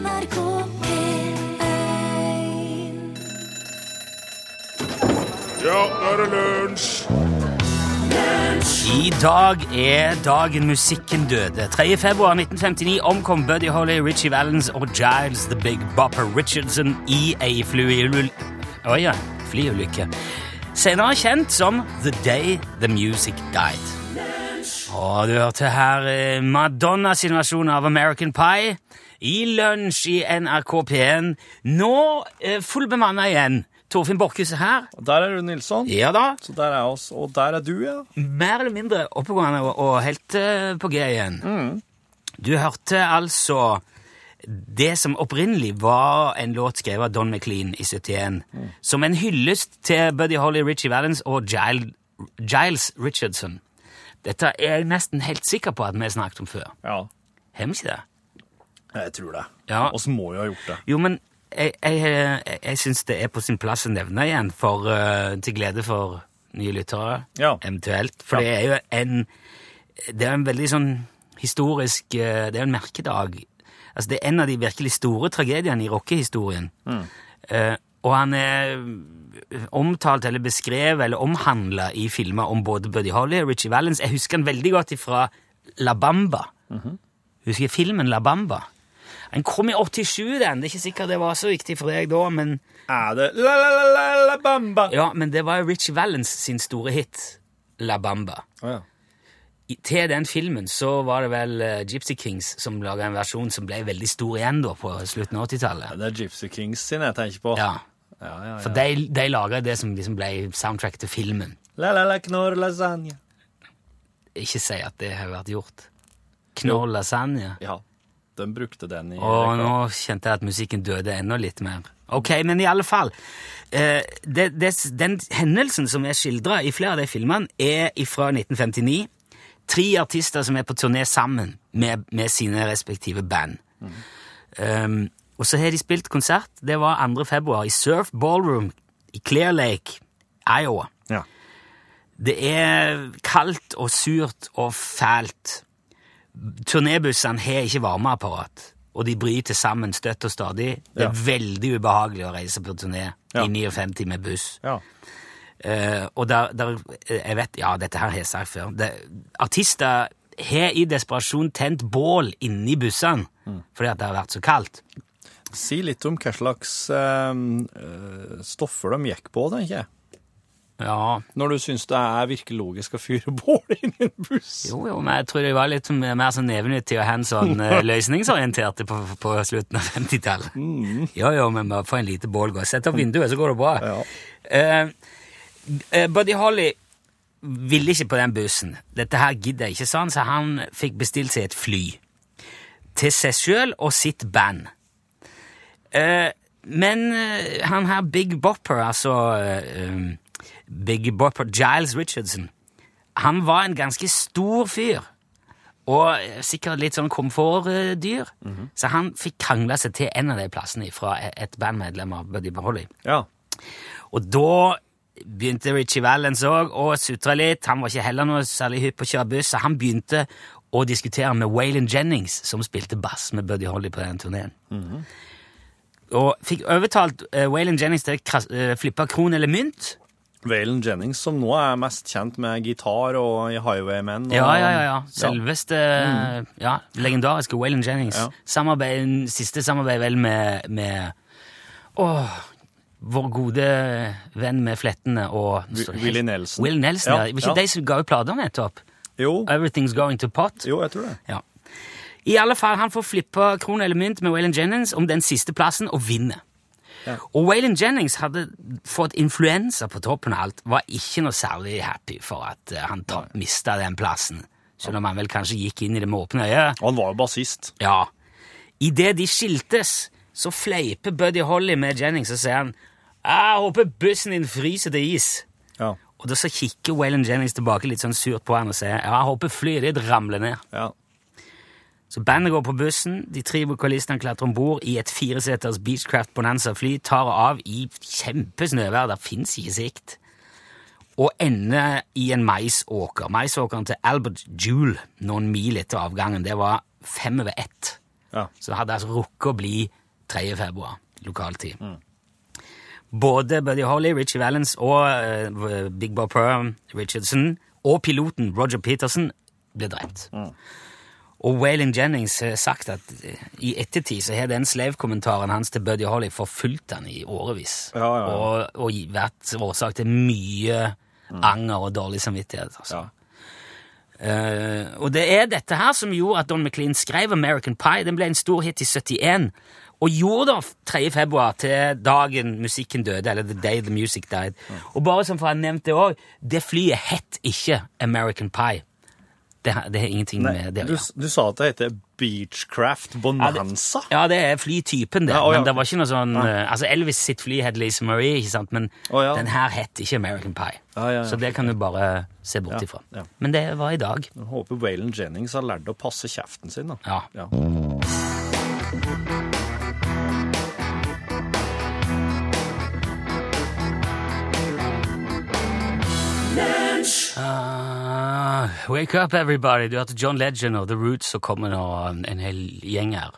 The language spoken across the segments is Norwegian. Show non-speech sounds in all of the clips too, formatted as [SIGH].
NRK P1 Ja, nå er det lunsj! I dag er dagen musikken døde. 3. februar 1959 omkom Buddy Holly, Richie Valens og Giles The Big Bopper Richardson i ei flyulykke. Oi, ja, flyulykke. Senere kjent som The Day The Music Died. Og du hørte her Madonnas Madonna sin versjon av American Pie i lunsj i NRK P1. Nå eh, fullbemanna igjen. Torfinn Borchhus er her. Og Der er du, Nilsson. Ja da. Så der er oss. Og der er du, ja. mer eller mindre oppegående og, og helt eh, på G igjen. Du hørte altså det som opprinnelig var en låt skrevet av Don McLean i 71, som en hyllest til Buddy Holly, Richie Valens og Giles, Giles Richardson. Dette er jeg nesten helt sikker på at vi har snakket om før. Ja, Har vi ikke det? Jeg tror det. Ja. Oss må jo ha gjort det. Jo, men jeg, jeg, jeg, syns det er på sin plass å nevne igjen, for, uh, til glede for nye lyttere, Ja. eventuelt. For det er jo en Det er en veldig sånn historisk uh, Det er en merkedag. Altså, det er en av de virkelig store tragediene i rockehistorien. Eh, og han er omtalt eller beskrevet eller omhandla i filmer om både Buddy Holly og Richie Valens. Jeg husker han veldig godt ifra La Bamba. Husker jeg filmen La Bamba? Den kom i 87, den. Det er ikke sikkert det var så viktig for deg da, men Er det la la la la la bamba? ja, men det var jo Richie Valens sin store hit, La Bamba. Oh, ja. I, til den filmen så var det vel uh, Gypsy Kings som laga en versjon som ble veldig stor igjen da på slutten av 80-tallet. Ja, Det er Gypsy Kings sin jeg tenker på. Ja, ja, ja. For ja. de, de laga det som liksom ble soundtrack til filmen. La la la knorr lasagne. Ikke si at det har vært gjort. Knorr lasagne. Ja, de brukte den i Å, nå kjente jeg at musikken døde enda litt mer. Ok, men i alle fall. Eh, det, det, den hendelsen som er skildra i flere av de filmene, er fra 1959. Tre artister som er på turné sammen med, med sine respektive band. Um, og så har de spilt konsert. Det var 2. februar i Surf Ballroom i Clear Lake, Iowa. Ja. Det er kaldt og surt og fælt. Turnébussene har ikke varmeapparat, og de bryter sammen støtt og stadig. Det er Ja. veldig ubehagelig å reise på turné Ja. i 59 med buss. ja. Uh, og der, der Jeg vet Ja, dette her har jeg sagt før. Det, artister har i desperasjon tent bål inni bussene fordi at det har vært så kaldt. Si litt om hva slags eh, stoffer de gikk på, tenker jeg. Ja, Når du syns det er virkelig logisk å fyre bål inn i en buss. Jo, jo, men jeg tror det var litt mer sånn nevenyttige og hands on løsningsorientert på, på slutten av 50-tallet. Jo, jo, men bare få en lite bålgås. Sett opp vinduet, så går det bra. Ja. Uh, eh, Buddy Holly ville ikke på den bussen. Dette her gidder jeg ikke, han, så han fikk bestilt seg et fly. Til seg sjøl og sitt band. Uh, men uh, han her Big Bopper, altså eh, um, Big Bopper Giles Richardson, han var en ganske stor fyr. Og sikkert litt sånn komfortdyr. Så han fikk krangla seg til en av de plassene fra et bandmedlem av Buddy Holly. Ja. Og da begynte Richie Valens òg å sutre litt. Han var ikke heller noe særlig hypp på å kjøre buss, så han begynte å diskutere med Waylon Jennings, som spilte bass med Buddy Holly på den turneen. Og fikk overtalt uh, Waylon Jennings til å uh, flippe kron eller mynt. Waylon Jennings, som nå er mest kjent med gitar og i Highwaymen. Og, Ja, ja, ja. ja. Selveste ja, legendariske Waylon Jennings. Ja. Samarbeid, siste samarbeid vel med, med Åh, vår gode venn med flettene og Willie Nelson. Will Nelson, ja. Ja, var ikke de som ga ut plater nettopp? Jo, Everything's Going to Pot? jo, jeg tror det. Ja. I alle fall, han får flippa krone eller mynt med Waylon Jennings om den siste plassen og vinner. Ja. Og Waylon Jennings hadde fått influensa på toppen av alt, var ikke noe særlig happy for at eh, han ta- mista den plassen. Selv om han vel kanskje gikk inn i det med åpne øyne. Han var jo bassist. Ja. Idet de skiltes, så fleiper Buddy Holly med Jennings og sier han Jeg håper bussen din fryser til is. Ja. Og da så kikker Waylon Jennings tilbake litt sånn surt på han og sier jeg håper flyet ditt ramler ned. ja. Så bandet går på bussen, de tre vokalistene klatrer om bord i et fireseters Beechcraft Bonanza-fly, tar av i kjempesnøvær, der fins ikke sikt, og ender i en maisåker. Maisåkeren til Albert Jule, noen mil etter avgangen, det var fem over ett Ja. Så det hadde altså rukket å bli 3. februar, lokaltid. Både Buddy Holly, Richie Valens og uh, Big Bob Pearl Richardson og piloten Roger Peterson ble drept. Og Waylon Jennings har sagt at eh, i ettertid så har den slave-kommentaren hans til Buddy Holly forfulgt han i årevis. Ja, ja, ja. Og, og vært årsak til mye anger og dårlig samvittighet. Altså. Ja. Eh, og det er dette her som gjorde at Don McLean skrev American Pie. Den ble en stor hit i 71. Og gjorde det 3. februar til dagen musikken døde, eller The Day the Music Died. Og bare som for å ha nevnt det òg, det flyet het ikke American Pie. Det, det har ingenting Nei, med det å du, gjøre. du sa at det heter Beechcraft Bonanza? Ja, det er flytypen, det. Ja, å, ja. Men det var ikke noe sånn eh, Altså, Elvis sitt fly het Lisa Marie, ikke sant? men Å, ja. den her het ikke American Pie. Ja, ja, ja. Så det kan du bare se bort Ja, ifra. ja. Men det var i dag. Jeg håper Waylon Jennings har lært å passe kjeften sin. da. Ja. Ja. Ah, wake up, everybody. Du hørte John Legend og The Roots, og kommer nå en, en hel gjeng her.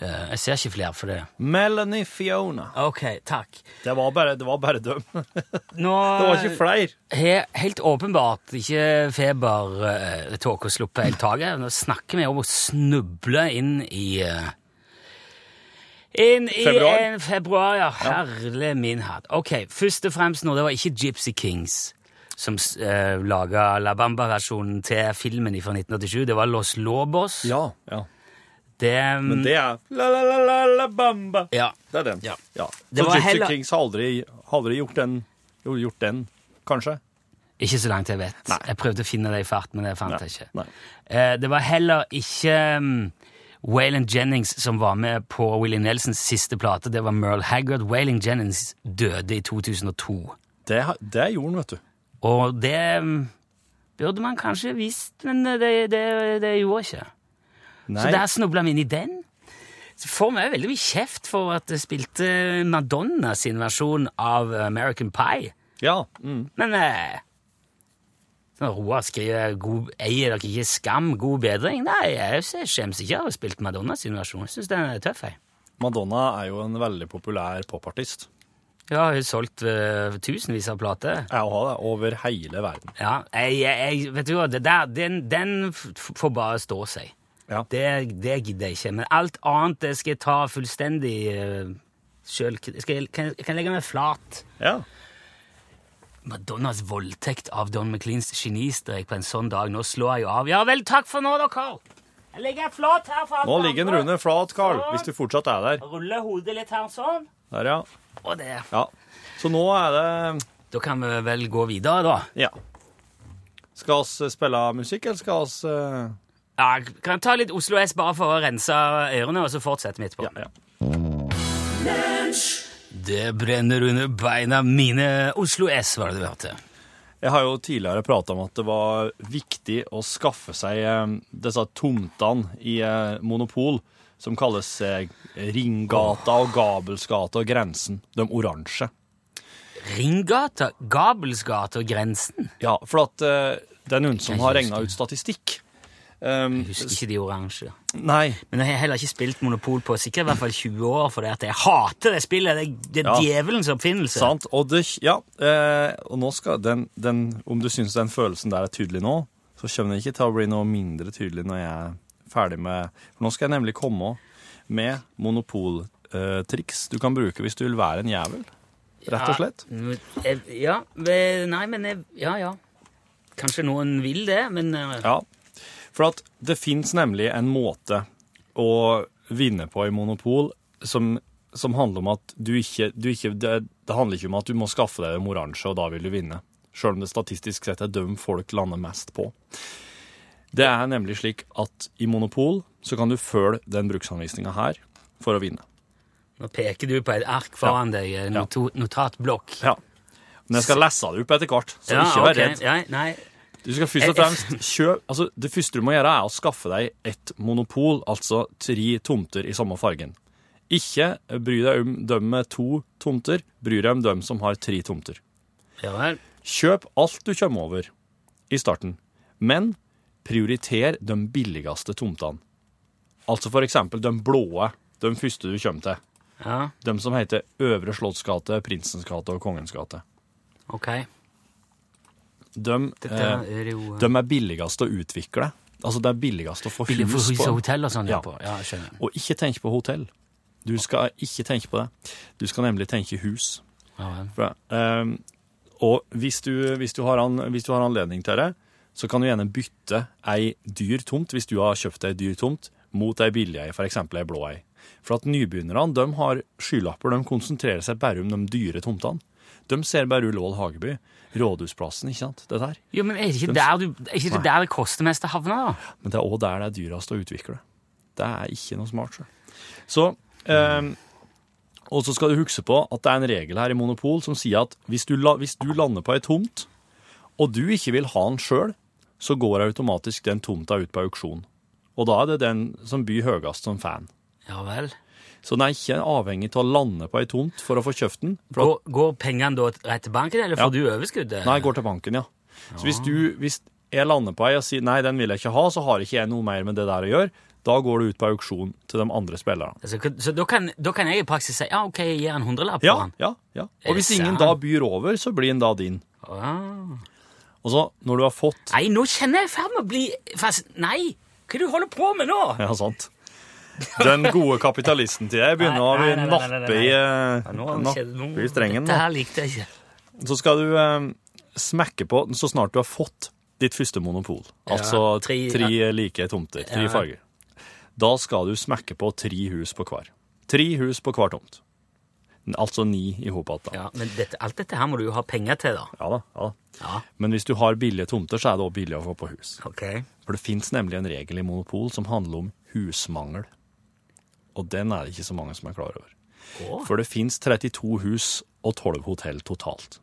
Uh, jeg ser ikke flere for det. Melanie Fiona. Ok, takk. Det var bare, det var bare dem. [LAUGHS] det var ikke flere. har helt åpenbart ikke febertåka sluppet helt taket. Nå snakker vi om å snuble inn i uh, inn i Februar? en februar, ja. Herlig min hatt. Ok, først og fremst nå, det var ikke Gypsy Kings som uh, laga La Bamba-versjonen til filmen fra 1987. Det var Los Lobos. Ja, ja. Det, Men det er la la la la la bamba. Ja. Det er den. Ja. Ja. Det Så var Gypsy heller- Kings har aldri, aldri gjort den, gjort den, kanskje? Ikke så langt jeg vet. Nei. Jeg prøvde å finne det i fart, men det fant Nei, jeg ikke. nei. Eh, det var heller ikke um, Waylon Jennings som var med på Willie Nelsons siste plate. Det var Merle Haggard. Waylon Jennings døde i 2002. Det, det gjorde han, vet du. Og det um, burde man kanskje visst, men det, det, det gjorde ikke. Nei. Så der snubla vi inn i den. Så får vi jo veldig mye kjeft for at jeg spilte Madonna sin versjon av American Pie. Ja. Mm. Men eh, Roar skriver god, Eier dere ikke skam, god bedring? Nei, jeg skjemmes ikke av å ha spilt Madonna sin versjon. Jeg syns den er tøff. jeg. Madonna er jo en veldig populær popartist. Ja, hun har solgt uh, tusenvis av plater. Jeg har det over hele verden. Ja, jeg, jeg, vet du hva, det der, den, den får bare stå seg. Ja. Det, det gidder jeg ikke. Men alt annet det skal jeg ta fullstendig uh, sjøl. Skal jeg, kan, jeg kan legge meg flat. Ja. Madonnas voldtekt av Don McLeans genistrek på en sånn dag. Nå slår jeg jo av. Ja vel, takk for nå da, Carl. Jeg legger meg flat her for Nå ligger en Rune flat, Carl, hvis du fortsatt er der. Ruller hodet litt her sånn. Der, ja. Og det. ja. Så nå er det Da kan vi vel gå videre, da. Ja. Skal vi spille musikk, eller skal vi uh... Ja, kan ta litt Oslo S bare for å rense ørene, og så fortsetter vi etterpå. Ja, ja. Det brenner under beina mine. Oslo S var det du hørte. Jeg har jo tidligere prata om at det var viktig å skaffe seg eh, disse tomtene i eh, monopol, som kalles eh, Ringgata og Gabelsgata og Grensen, de oransje. Ringgata, Gabelsgata og Grensen. Ja, for at uh, det er noen som har regna ut statistikk. Um, Jeg husker ikke de oransje. nei, Men jeg har heller ikke spilt Monopol på sikkert i hvert fall 20 år, for jeg hater det spillet. Det, det er Ja. djevelens oppfinnelse. sant. Og det, ja, eh, og nå skal den, den Om du syns den følelsen der er tydelig nå, så kommer den ikke til å bli noe mindre tydelig når jeg ferdig med For nå skal jeg nemlig komme med monopoltriks du kan bruke hvis du vil være en jævel. Rett og slett. Ja, ja Nei, men Ja, ja. Kanskje noen vil det, men eh, Ja. For at det fins nemlig en måte å vinne på i monopol som, som handler om at du ikke, du ikke det, det handler ikke om at du må skaffe deg en oransje, og da vil du vinne. Sjøl om det statistisk sett er dem folk lander mest på. Det er nemlig slik at i monopol så kan du følge den bruksanvisninga her for å vinne. nå peker du på et ark foran deg, en not notatblokk. Ja. Men jeg skal lese det opp etter hvert, så Ja, ikke vær okay. redd. Ja, nei, Du skal først og fremst kjøpe altså Det første du må gjøre, er å skaffe deg et monopol, altså tre tomter i samme fargen. Ikke bry deg om dem med to tomter, bry deg om dem som har tre tomter. ja vel. Kjøp alt du kommer over i starten, men prioriter de billigste tomtene. Altså for eksempel de blåe, de første du kommer til. Ja, De som heter Øvre Slottsgate, Prinsens gate og Kongens gate. ok. De, eh, er det jo de er billigst å utvikle. Altså det er billigst å få Billig hus på. hotell og sånn. Ja. På. ja, skjønner. Og ikke tenk på hotell. Du skal ikke tenke på det. Du skal nemlig tenke hus. Ja, ja. For, um, og hvis du, hvis, du har an, hvis du har anledning til det, så kan du gjerne bytte ei dyr tomt, hvis du har kjøpt ei dyr tomt, mot ei billig ei, f.eks. ei blå ei. For at nybegynnerne de har skylapper, de konsentrerer seg bare om de dyre tomtene. De ser bare Ullevål Hageby, Rådhusplassen, ikke sant, det der. Jo, men er det ikke der, du, er ikke det der det koster mest å havne, da? Men det er òg der det er dyrest å utvikle. Det er ikke noe smart. Så, så eh, Og så skal du huske på at det er en regel her i Monopol som sier at hvis du, hvis du lander på ei tomt, og du ikke vil ha den sjøl, så går automatisk den tomta ut på auksjon. Og da er det den som byr høyest som fan. Ja vel. Så den er ikke avhengig av å lande på ei tomt for å få kjøpt den. Går, går pengene da rett til banken, eller Ja. får du overskuddet? nei, går til banken, ja. Så hvis, du, hvis jeg lander på ei og sier nei, den vil jeg ikke ha, så har ikke jeg noe mer med det der å gjøre. Da går det ut på auksjon til de andre spillerne. Altså, så da kan, da kan jeg i praksis si ja, ok, jeg gir en hundrelapp for Ja, han. ja, ja. Og hvis ingen da byr over, så blir den da din. Ah. Og så, når du har fått Nei, nå kjenner jeg i ferd med å bli fast... Nei! Hva er det du holder på med nå? Ja, sant. Den gode kapitalisten til deg begynner å nappe i, eh, nappe i strengen. Dette her likte jeg ikke. Så skal du eh, smekke på så snart du har fått ditt første monopol. Altså tre, like tomter, tre farger. Da skal du smekke på tre hus på hver. Tre hus på hver tomt. Altså ni i hop igjen. Ja, men dette, alt dette her må du jo ha penger til, da. Ja da, ja da. Ja, Men hvis du har billige tomter, så er det også billig å få på hus. ok. For det fins nemlig en regel i monopol som handler om husmangel. Og den er det ikke så mange som er klar over. Oh. For det fins 32 hus og 12 hotell totalt.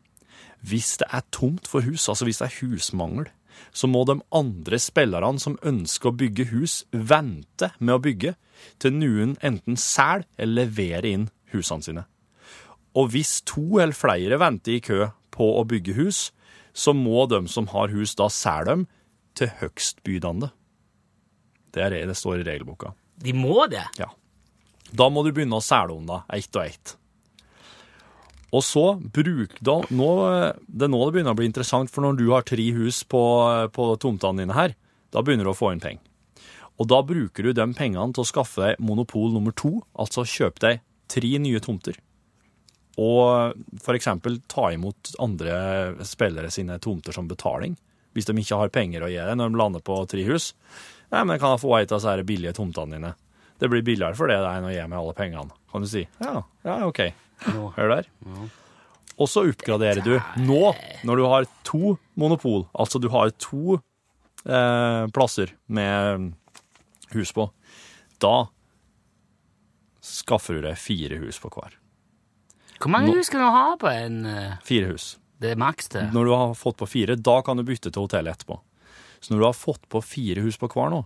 Hvis det er tomt for hus, altså hvis det er husmangel, så må de andre spillerne som ønsker å bygge hus, vente med å bygge til noen enten selger eller leverer inn husene sine. Og hvis to eller flere venter i kø på å bygge hus, så må de som har hus da selge dem til høgstbydende. Det er det det står i regelboka. De må det. Ja. Da må du begynne å selge om da, ett og ett. Og så bruk da, nå, Det er nå det begynner å bli interessant, for når du har tre hus på, på tomtene dine her, da begynner du å få inn penger. Og da bruker du de pengene til å skaffe deg monopol nummer to, altså kjøpe deg tre nye tomter. Og eksempel ta imot andre spillere sine tomter som betaling, hvis de ikke har penger å gi deg når de lander på tre hus. Nei, men kan jeg få ei av disse billige tomtene dine? Det blir billigere for det enn å gi meg alle pengene, kan du si. Ja, ja, ok. Hør der. Og så oppgraderer du nå, når du har to monopol, altså du har to eh, plasser med hus på, da skaffer du deg fire hus på hver. Hvor mange hus skal du ha på en eh, Fire hus. Det er maks det. Når du har fått på fire, da kan du bytte til hotellet etterpå. Så når du har fått på fire hus på hver nå,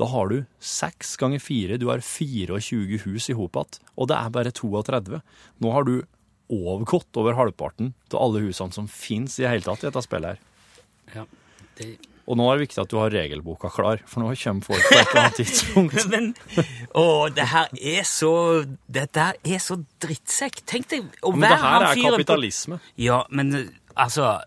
da har du seks ganger fire, du har 24 hus i hop igjen, og det er bare 32. Nå har du overgått over halvparten av alle husene som finnes i det hele tatt i dette spillet her. Ja. Det... Og nå er det viktig at du har regelboka klar, for nå kommer folk på et eller annet tidspunkt. [LAUGHS] Men å, det her er så Dette her er så drittsekk. Tenk deg å Men det her er kapitalisme. på. Ja, men altså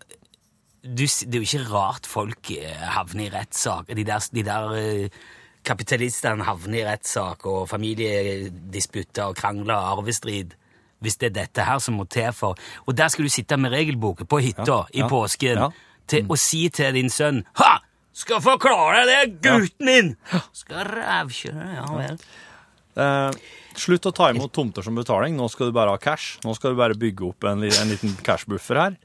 du, Det er jo ikke rart folk eh, havner i rettssak. De der, de der eh, kapitalistene havner i rettssak og familiedisputter og krangler og arvestrid. Hvis det er dette her som må til for Og der skal du sitte med regelboka på hytta i ja, påsken ja. Til, å si til din sønn Ha! Skal forklare deg, gutten min! Skal rævkjøre Ja vel. Eh, slutt å ta imot tomter som betaling. Nå skal du bare ha cash. Nå skal du bare bygge opp en, en liten cashbuffer her.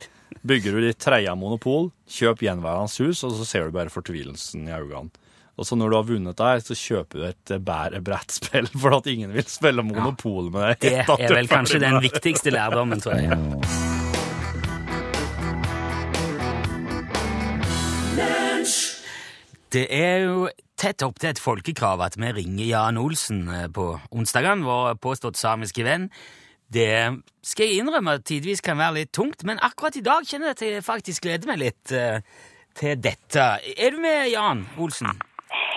Bygger du ditt tredje monopol, kjøp gjenværende hus, og så ser du bare fortvilelsen i øynene. Og så når du har vunnet der, så kjøper du et bedre brettspill, [LAUGHS] for at ingen vil spille monopol med deg. Det er vel kanskje den viktigste lærdommen, tror jeg. Det er jo tett opp til et folkekrav at vi ringer Jan Olsen eh, på onsdagene, vår påstått samiske venn. Det skal jeg innrømme at tidvis kan være litt tungt, men akkurat i dag kjenner jeg at jeg faktisk gleder meg litt eh, til dette. Er du med, Jan Olsen?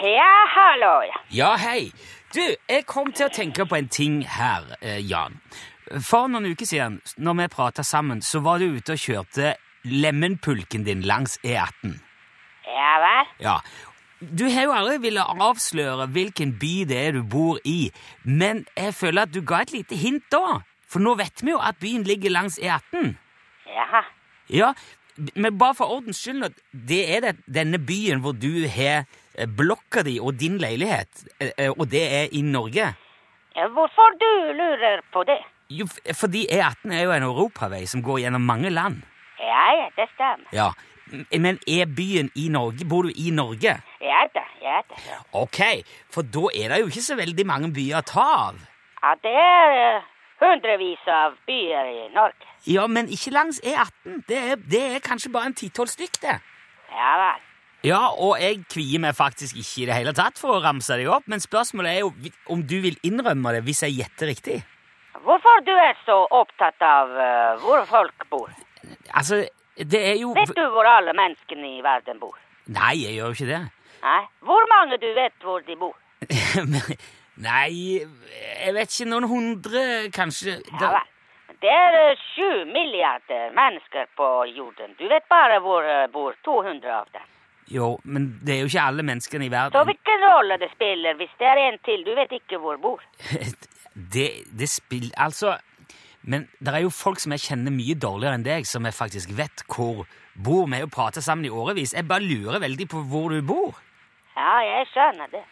Ja, hallo. ja. Ja, hei. Du, jeg kom til å tenke på en ting her, eh, Jan. For noen uker siden, når vi prata sammen, så var du ute og kjørte lemenpulken din langs E18. Ja vel? Ja. Du har jo aldri villet avsløre hvilken by det er du bor i, men jeg føler at du ga et lite hint da. For nå vet vi jo at byen ligger langs E18. Jaha. Ja, men bare for ordens skyld, det er det, denne byen hvor du har eh, blokka di og din leilighet, eh, eh, og det er i Norge. Ja, hvorfor du lurer på det? Jo, fordi E18 er jo en europavei som går gjennom mange land. Ja, ja, det stemmer. Ja, Men er byen i Norge? Bor du i Norge? Ja da, ja da. Ja, Ok, for da er det jo ikke så veldig mange byer å ta av. ja det er uh, hundrevis av byer i Norge. Ja, men ikke langs E18. Det er, det er kanskje bare en ti-tolv stykk, det. Ja vel. Ja, og jeg kvier meg faktisk ikke i det hele tatt for å ramse deg opp, men spørsmålet er jo om du vil innrømme det hvis jeg gjetter riktig. Hvorfor du er så opptatt av uh, hvor folk bor? Altså, det er jo Vet du hvor alle menneskene i verden bor? Nei, jeg gjør jo ikke det. Nei? Hvor mange du vet hvor de bor? [LAUGHS] Nei, jeg vet ikke. Noen hundre, kanskje. Ja vel. Det er eh, sju milliarder mennesker på jorden. Du vet bare hvor eh, bor 200 av dem. Jo, men det er jo ikke alle menneskene i verden Så hvilken rolle det spiller hvis det er en til du vet ikke hvor bor? [LAUGHS] Det, det spiller Altså Men det er jo folk som jeg kjenner mye dårligere enn deg, som jeg faktisk vet hvor bor. Vi har jo sammen i årevis. Jeg bare lurer veldig på hvor du bor. Ja, jeg skjønner det.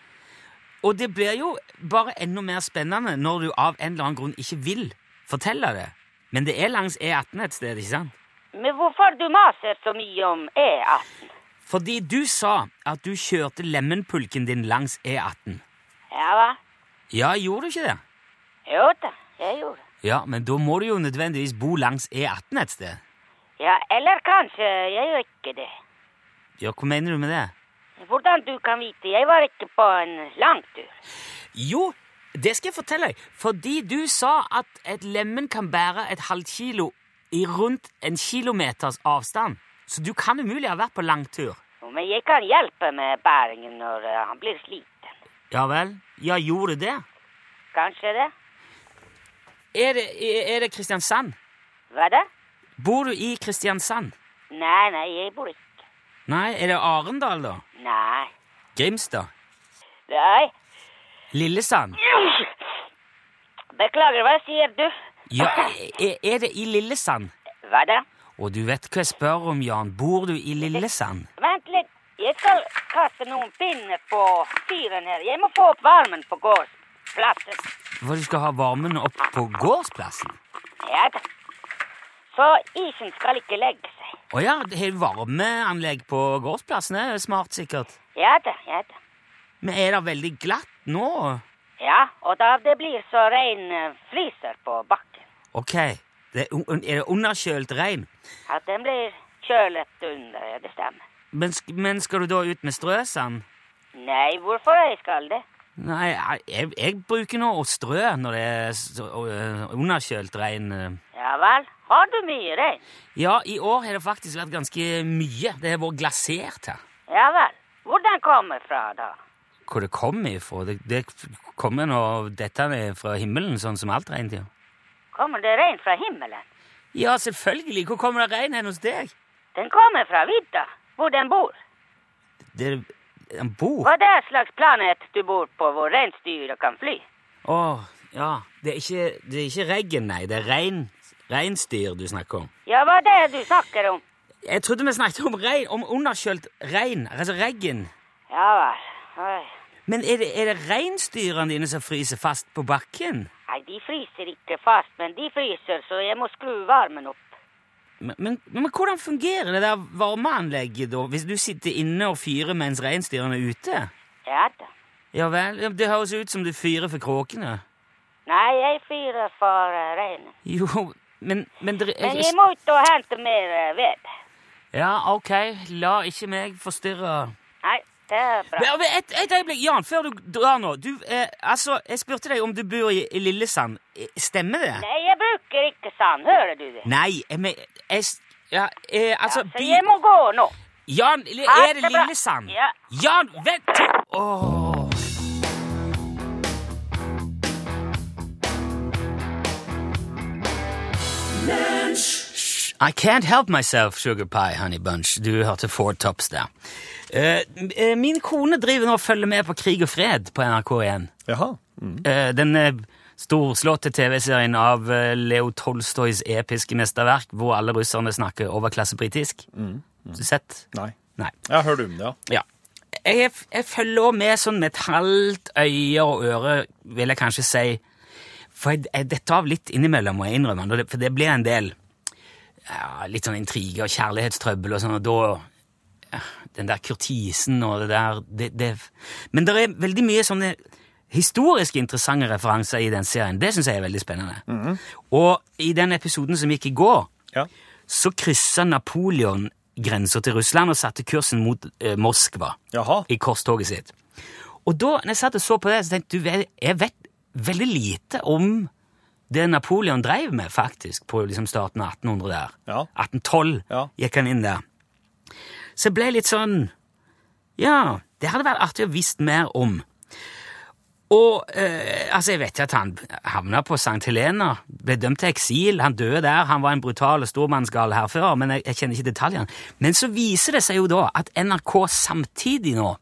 Og det blir jo bare enda mer spennende når du av en eller annen grunn ikke vil fortelle det. Men det er langs E18 et sted, ikke sant? Men hvorfor du maser så mye om E E18? Fordi du sa at du kjørte lemenpulken din langs E18. Ja hva? Ja, gjorde du ikke det? Jo da, jeg gjorde det. Ja, men da må du jo nødvendigvis bo langs E18 et sted. Ja, eller kanskje jeg gjør ikke det. Ja, hva mener du med det? Hvordan du kan vite? Jeg var ikke på en langtur. Jo, det skal jeg fortelle deg. Fordi du sa at et lemen kan bære et halvt kilo i rundt en kilometers avstand. Så du kan umulig ha vært på langtur. Men jeg kan hjelpe med bæringen når eh, han blir sliten. Ja vel? Ja, gjorde det? Kanskje det? Er det, er det Kristiansand? Hva da? Bor du i Kristiansand? Nei, nei, jeg bor ikke. Nei, er det Arendal, da? Nei. Grimstad? Nei. Lillesand? Beklager, hva sier du? Ja, er, er det i Lillesand? Hva da? Og du vet hva jeg spør om, Jan. Bor du i Lillesand? Vent litt. Jeg skal kaste noen pinner på fyren her. Jeg må få opp varmen på gårdsplassen. For du skal ha varmen opp på gårdsplassen? Ja da. Så isen skal ikke legge seg. Å ja, har du varmeanlegg på gårdsplassen. Det er smart, sikkert. Ja da, ja da. Men er det veldig glatt nå? Ja, og da det blir så rein fliser fryser på bakken. Ok. Det er, er det underkjølt regn? Ja, den blir kjølet under, det stemmer. Men, men skal du da ut med strøsand? Nei, hvorfor jeg skal det? Nei, jeg, jeg bruker nå å strø når det er underkjølt regn. Ja vel, har du mye regn? Ja, i år har det faktisk vært ganske mye. Det har vært glasert her. Ja vel, hvordan kommer fra da? Hvor det kommer ifra? Det, det kommer nå dette ned fra himmelen, sånn som alt regn til. Kommer det regn fra himmelen? Ja, selvfølgelig. Hvor kommer det regn hen hos deg? Den kommer fra vidda, hvor den bor. Det er en bok? Hva er det slags planet du bor på hvor reinsdyr kan fly? Å, ja. Det er ikke, det er ikke reggen, nei. Det er rein, reinsdyr du snakker om. Ja, hva er det du snakker om? Jeg trodde vi snakket om rein, om underkjølt regn, altså reggen. Ja vel, oi. Men er det, er det reinsdyrene dine som fryser fast på bakken? Nei, de fryser ikke fast, men de fryser, så jeg må skru varmen opp. Men, men, men hvordan fungerer det der varmeanlegget da, hvis du sitter inne og fyrer mens reinsdyrene er ute? Ja da. Ja vel, det høres ut som du fyrer for kråkene. Nei, jeg fyrer for uh, reinen. Jo, men, men det Men jeg må ut og hente mer uh, ved. Ja, ok, la ikke meg forstyrre. Nei, det er bra. Ja, Et, et øyeblikk, Jan, før du drar nå. Du, eh, altså, Jeg spurte deg om du bor i, i Lillesand. Eh, Stemmer det? Nei, jeg snakker ikke sann, hører du det? Nei, men jeg, ja, eh, altså ja, Så jeg må gå nå. Jan, er det Lillesand? Ja. Jan, vent! Oh. I can't help myself, sugar pie, honey bunch. Du hørte Four Tops der. Uh, min kone driver nå og følger med på Krig og fred på NRK1. Jaha. Mm. Uh, den... Uh, storslåtte TV-serien av eh, Leo Tolstojs episke mesterverk, hvor alle russerne snakker overklassebritisk. Har du sett? Nei. Nei. Jeg har hørt om det, ja. Ja. Jeg, jeg følger også med sånn med et halvt øye og øre, vil jeg kanskje si. For jeg, jeg detter av litt innimellom, må jeg innrømme. For det blir en del ja, litt sånn intriger og kjærlighetstrøbbel og sånn, og da ja, Den der kurtisen og det der det, det. Men det er veldig mye sånne historisk interessante referanser i den serien. Det syns jeg er veldig spennende. Og i den episoden som gikk i går, Ja. så kryssa Napoleon grensa til Russland og satte kursen mot eh, Moskva Jaha. i korstoget sitt. Og da når jeg satt og så på det, så tenkte jeg jeg vet veldig lite om det Napoleon drev med, faktisk, på liksom starten av 1800 der. Ja. 1812 Ja. gikk han inn der. Så jeg ble litt sånn Ja, det hadde vært artig å visst mer om. Og eh, altså, jeg vet ikke at han havna på St. Helena, ble dømt til eksil, han døde der, han var en brutal og stormannsgal hærfører, men jeg, jeg kjenner ikke detaljene. Men så viser det seg jo da at NRK samtidig nå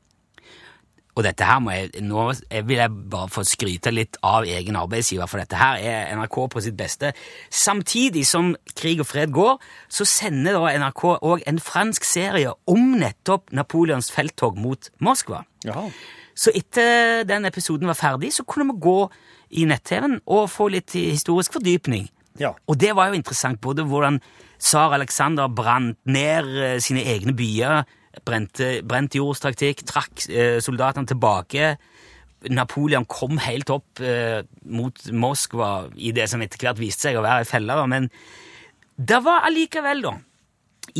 og dette her må jeg, nå jeg vil jeg bare få skryte litt av egen arbeidsgiver, for dette her er NRK på sitt beste. Samtidig som Krig og fred går, så sender da NRK òg en fransk serie om nettopp Napoleons felttog mot Moskva. Jaha. Så etter den episoden var ferdig, så kunne vi gå i nett-TV-en og få litt historisk fordypning. Ja. Og det var jo interessant, både hvordan tsar Aleksander brant ned eh, sine egne byer, brente, brent jordstaktikk, trakk eh, soldatene tilbake. Napoleon kom helt opp eh, mot Moskva i det som etter hvert viste seg å være ei felle, men det var allikevel, da,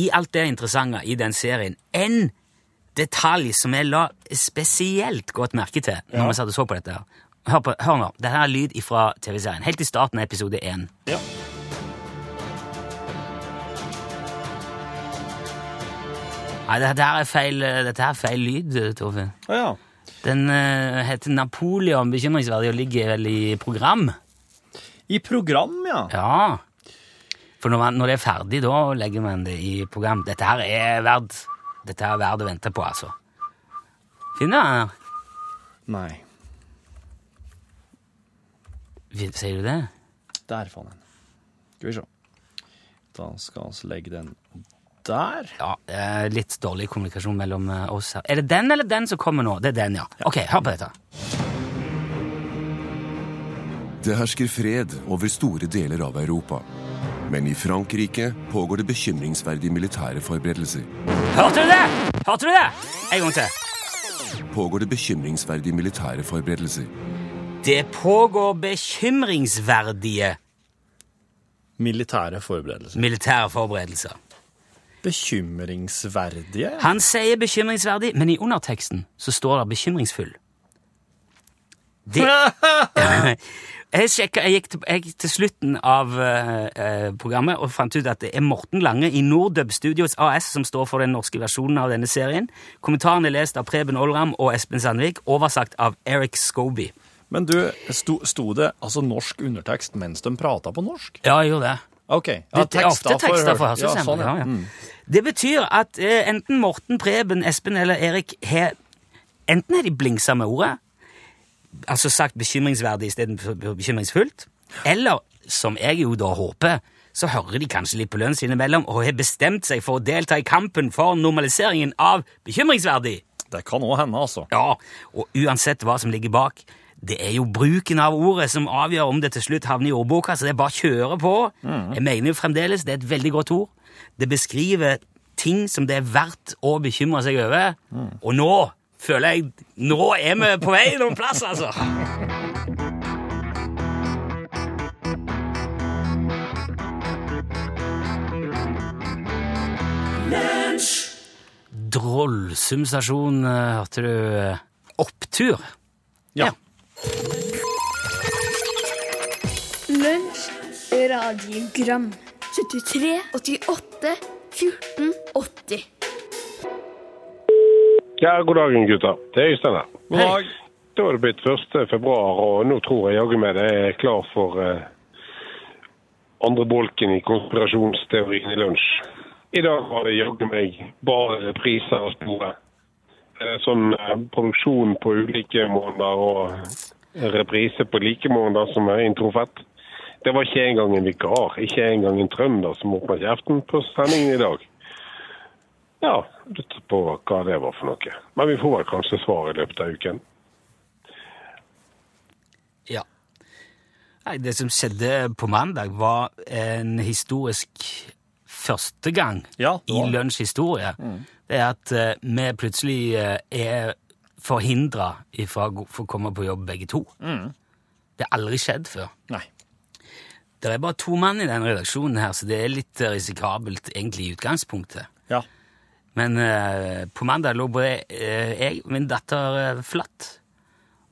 i alt det interessante i den serien, en detalj som jeg la spesielt godt merke til når vi satt og så på dette. her. Hør, på, hør nå, dette er lyd fra TV-serien, helt i starten av episode 1. Ja. Nei, dette her er feil, dette er feil lyd, Torfinn. Å ja. Den uh, heter Napoleon bekymringsverdig og ligger vel i program. I program, ja. Ja. For når, man, når det er ferdig, da legger man det i program. Dette her er verdt, dette er verdt å vente på, altså. Finner du den? Nei. her? Sier du det? Der fant jeg den. Skal vi se. Da skal vi legge den der. Ja, det litt dårlig kommunikasjon mellom eh, oss her. Er det den eller den som kommer nå? Det er den, ja. Ok, hør på dette. Det hersker fred over store deler av Europa. Men i Frankrike pågår det bekymringsverdige militære forberedelser. Hørte du det? Hørte du det? En gang til. Pågår det bekymringsverdige militære forberedelser. Det pågår bekymringsverdige Militære forberedelser. militære forberedelser. Bekymringsverdige? Han sier bekymringsverdig, men i underteksten så står det bekymringsfull. Det [LAUGHS] [LAUGHS] Jeg, sjekket, jeg, gikk til, jeg til slutten av eh, eh, programmet og fant ut at det er Morten Lange i Nordub Studios AS som står for den norske versjonen av denne serien. Kommentaren er lest av Preben Olram og Espen Sandvik, oversagt av Eric Scobie. Men du, sto, sto det altså norsk undertekst mens de prata på norsk? Ja, jeg gjorde det. OK. Det, det er ofte tekster for ja, sånn, ja. ja, ja. Mm. Det betyr at eh, enten Morten, Preben, Espen eller Erik har Enten har de blingsa med ordet, altså sagt bekymringsverdig istedenfor bekymringsfullt, eller, som jeg jo da håper, så hører de kanskje litt på lønnen sin imellom og har bestemt seg for å delta i kampen for normaliseringen av bekymringsverdig. Det kan òg hende, altså. Ja, og uansett hva som ligger bak, det er jo bruken av ordet som avgjør om det til slutt havner i ordboka, så det er bare å kjøre på. Jeg mener jo fremdeles det er et veldig godt ord. Det beskriver ting som det er verdt å bekymre seg over. Og nå føler jeg Nå er vi på vei noen plass, altså! Drollsum-stasjon, eh, hørte du eh, Opptur? Ja. Lunsj, radiogram 73, 88, 14, 80 Ja, god dagen, gutter. Det er Øystein her. God dag. Da er det blitt 1. februar, og nå tror jeg jaggu meg det er klar for eh, andre bolken i konspirasjonsteorien i lunsj. I dag var det jaggu meg bare repriser å spore. Eh, Sånn eh, produksjon på ulike måneder og reprise på like måneder som er introfett. Det var ikke engang en vikar, ikke engang en trønder som åpna kjeften på sendingen i dag. Ja, lurer på hva det var for noe. Men vi får vel kanskje svar i løpet av uken. Ja. Nei, det som skjedde på mandag, var en historisk første gang Ja, i lunsjhistorie. det. Det er at eh, vi plutselig eh, er forhindra fra å komme på jobb begge to. Det har aldri skjedd før. Nei. Det er bare to mann i den redaksjonen her, så det er litt risikabelt egentlig i utgangspunktet. Ja. Men eh, på mandag lå både eh, jeg og min datter eh, flatt.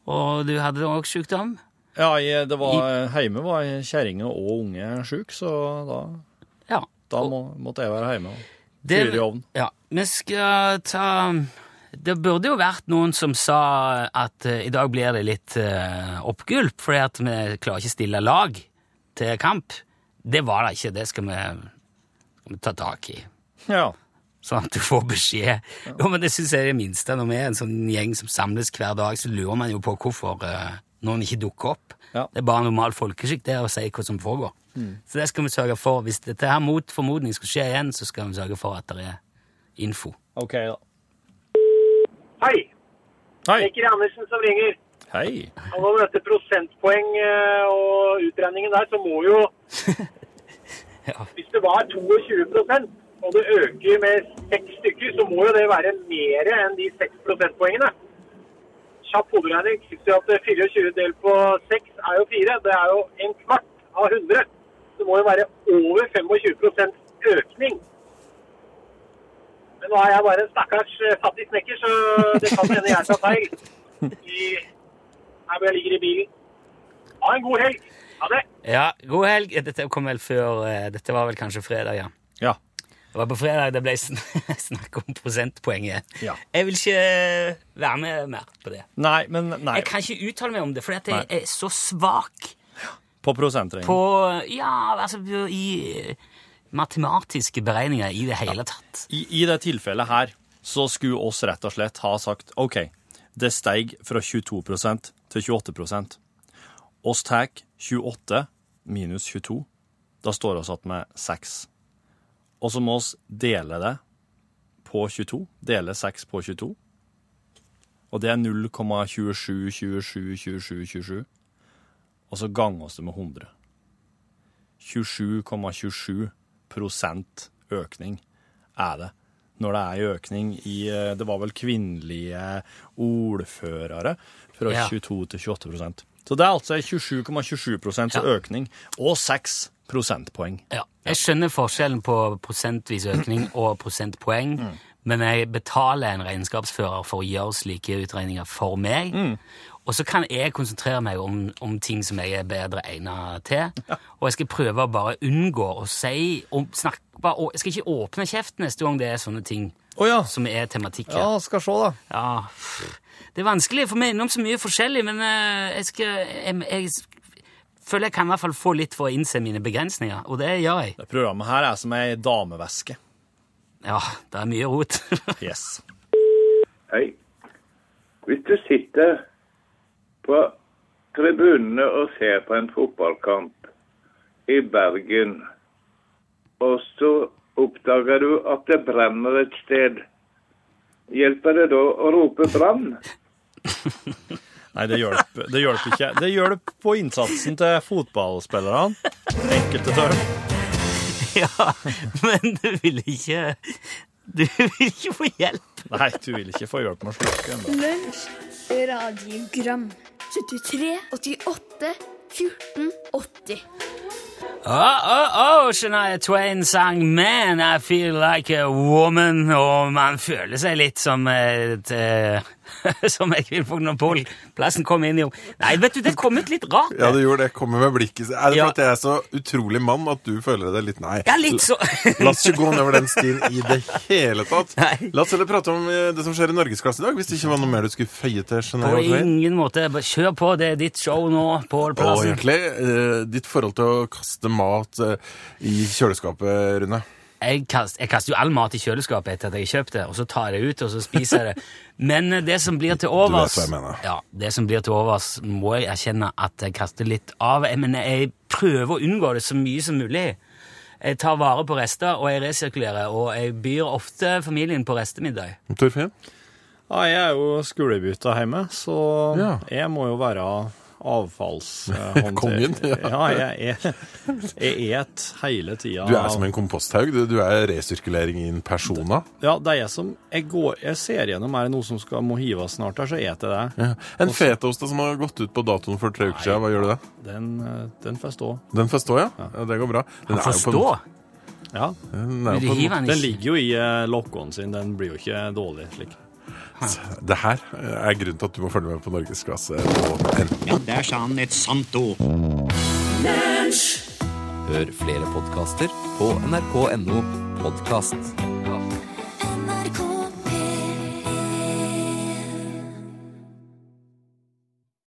Og du hadde òg sykdom. Ja, jeg, det var, hjemme var kjerringa og unge sjuk, så da, Ja. da må, måtte jeg være hjemme og fyre i ovnen. Ja, vi skal ta Det burde jo vært noen som sa at eh, i dag blir det litt uh, oppgulp, fordi at vi klarer ikke stille lag til kamp. Det var det ikke. Det skal vi, skal vi ta tak i. Ja. Sånn at du får beskjed. Jo, men Det syns jeg er det minste. Når vi er en sånn gjeng som samles hver dag, så lurer man jo på hvorfor uh, noen ikke dukker opp. Ja. Det er bare normal folkeskikk det er å si hva som foregår. Så det skal vi sørge for. Hvis dette her mot formodning skal skje igjen, så skal vi sørge for at det er info. OK, da. Hei, Hei. Det er Kri Andersen som ringer. Hei. Og når dette prosentpoeng eh, og utregningen der, så må jo [LAUGHS] Ja. Hvis det var 22 og det øker med seks stykker, så må jo det være mer enn de seks prosentpoengene. Kjapp hoderegning tilsier at 24 delt på 6 er jo 4. Det er jo en kvart av 100. Det må jo være over 25% økning. Men nå er jeg bare en stakkars eh, fattig snekker, så det kan hende jeg tar feil. I, her hvor jeg ligger i bilen. Ha en god helg. Ha det. Ja, god helg. Dette kom vel før eh, Dette var vel kanskje fredag, ja. Ja. Det var på fredag det ble sn [LAUGHS] snakk om prosentpoenget. Ja. Jeg vil ikke eh, være med mer på det. Nei, men nei. Jeg kan ikke uttale meg om det, for jeg Nei. er så svak På prosentregning. på Ja, altså i eh, matematiske beregninger i det hele tatt. I, I det tilfellet her så skulle oss rett og slett ha sagt OK, det steig fra 22% til 28% Oss tar 28 minus 22. Da står oss igjen med 6. Og så må oss dele det på 22. Dele 6 på 22. Og det er 0,27, 27, 27, 27. Og så ganger oss det med 100. 27,27 prosent økning er det. Når det er en økning i eh, Det var vel kvinnelige ordførere fra Ja. 22 til 28% Så det er altså 27,27 prosents Ja. økning og 6 prosentpoeng. Ja. Jeg skjønner forskjellen på prosentvis økning [CLEARS THROAT] og prosentpoeng, men jeg betaler en regnskapsfører for å gjøre slike utregninger for meg. Og så kan jeg konsentrere meg om, om ting som jeg er bedre egnet til. Og jeg skal prøve å bare unngå å si og snakke, og Jeg skal ikke åpne kjeft neste gang det er sånne ting oh, ja. som er tematikk. Ja, skal se, da. Ja, det er vanskelig, for vi er innom så mye forskjellig, men eh, jeg, skal, jeg, jeg føler jeg kan i hvert fall få litt for å innse mine begrensninger, og det gjør jeg. Det programmet her er som ei dameveske. Ja, det er mye rot. [LAUGHS] Yes. Hei. Hvis du sitter på tribunene og ser på en fotballkamp i Bergen, og så oppdager du at det brenner et sted, hjelper det da å rope brann? [LAUGHS] Nei, det hjelper, det hjelper ikke. Det hjelper på innsatsen til fotballspillerne. Enkelte tør. [LAUGHS] ja, men du vil ikke Du vil ikke få hjelp. Nei, du vil ikke få hjelp med å slukke ennå. Lunsj, radiogram 73, 88, 14, 80 Oh, oh, oh, Shania Twain sang 'Man, I Feel Like a Woman', og man føler seg litt som et eh, [LAUGHS] som jeg vil på Monopolplassen kom inn i. Nei, vet du, det kom ut litt rart. Ja, det gjorde det. Kommer med blikket. Er det Ja. for at jeg er så utrolig mann at du føler det litt Nei. Ja, litt så. [LAUGHS] La oss ikke gå nedover den stien i det hele tatt. Nei. La oss heller prate om eh, det som skjer i Norgesklasse i dag, hvis det ikke var noe mer du skulle føye til. På ingen måte. Kjør på, det er ditt show nå, Pål Plassen. Og egentlig, ditt forhold til å kaste mat eh, i kjøleskapet, Rune. Jeg, kast, jeg kaster jo all mat i kjøleskapet etter at jeg har kjøpt det, og så tar jeg det ut, og så spiser jeg det. [LAUGHS] Men eh, det som blir til overs hva jeg mener. Ja, det som blir til overs, må jeg erkjenne at jeg kaster litt av. Men jeg prøver å unngå det så mye som mulig. Jeg tar vare på rester, og jeg resirkulerer, og jeg byr ofte familien på restemiddag. Torfinn? Ja, jeg er jo skolebytta hjemme, så Ja. jeg må jo være avfallshåndter. Kongen, ja. ja. jeg er jeg et hele tida. Du er som en komposthaug. Du, du er resirkulering in persona. Ja, det er jeg som Jeg, går, jeg ser gjennom er det noe som skal må hives snart her, så eter jeg det. Ja. En fetaost som har gått ut på datoen for tre uker siden, hva gjør du det? Den, eh, den får stå. Den får stå, ja? ja det går bra. Den får stå? Ja. Den den Den ligger jo i eh, lokkene sin, den blir jo ikke dårlig slik. Det her er grunnen til at du må følge med på Norgesklasse på N. Ja, der sa han et sant ord. Hør flere podkaster på nrk.no podkast.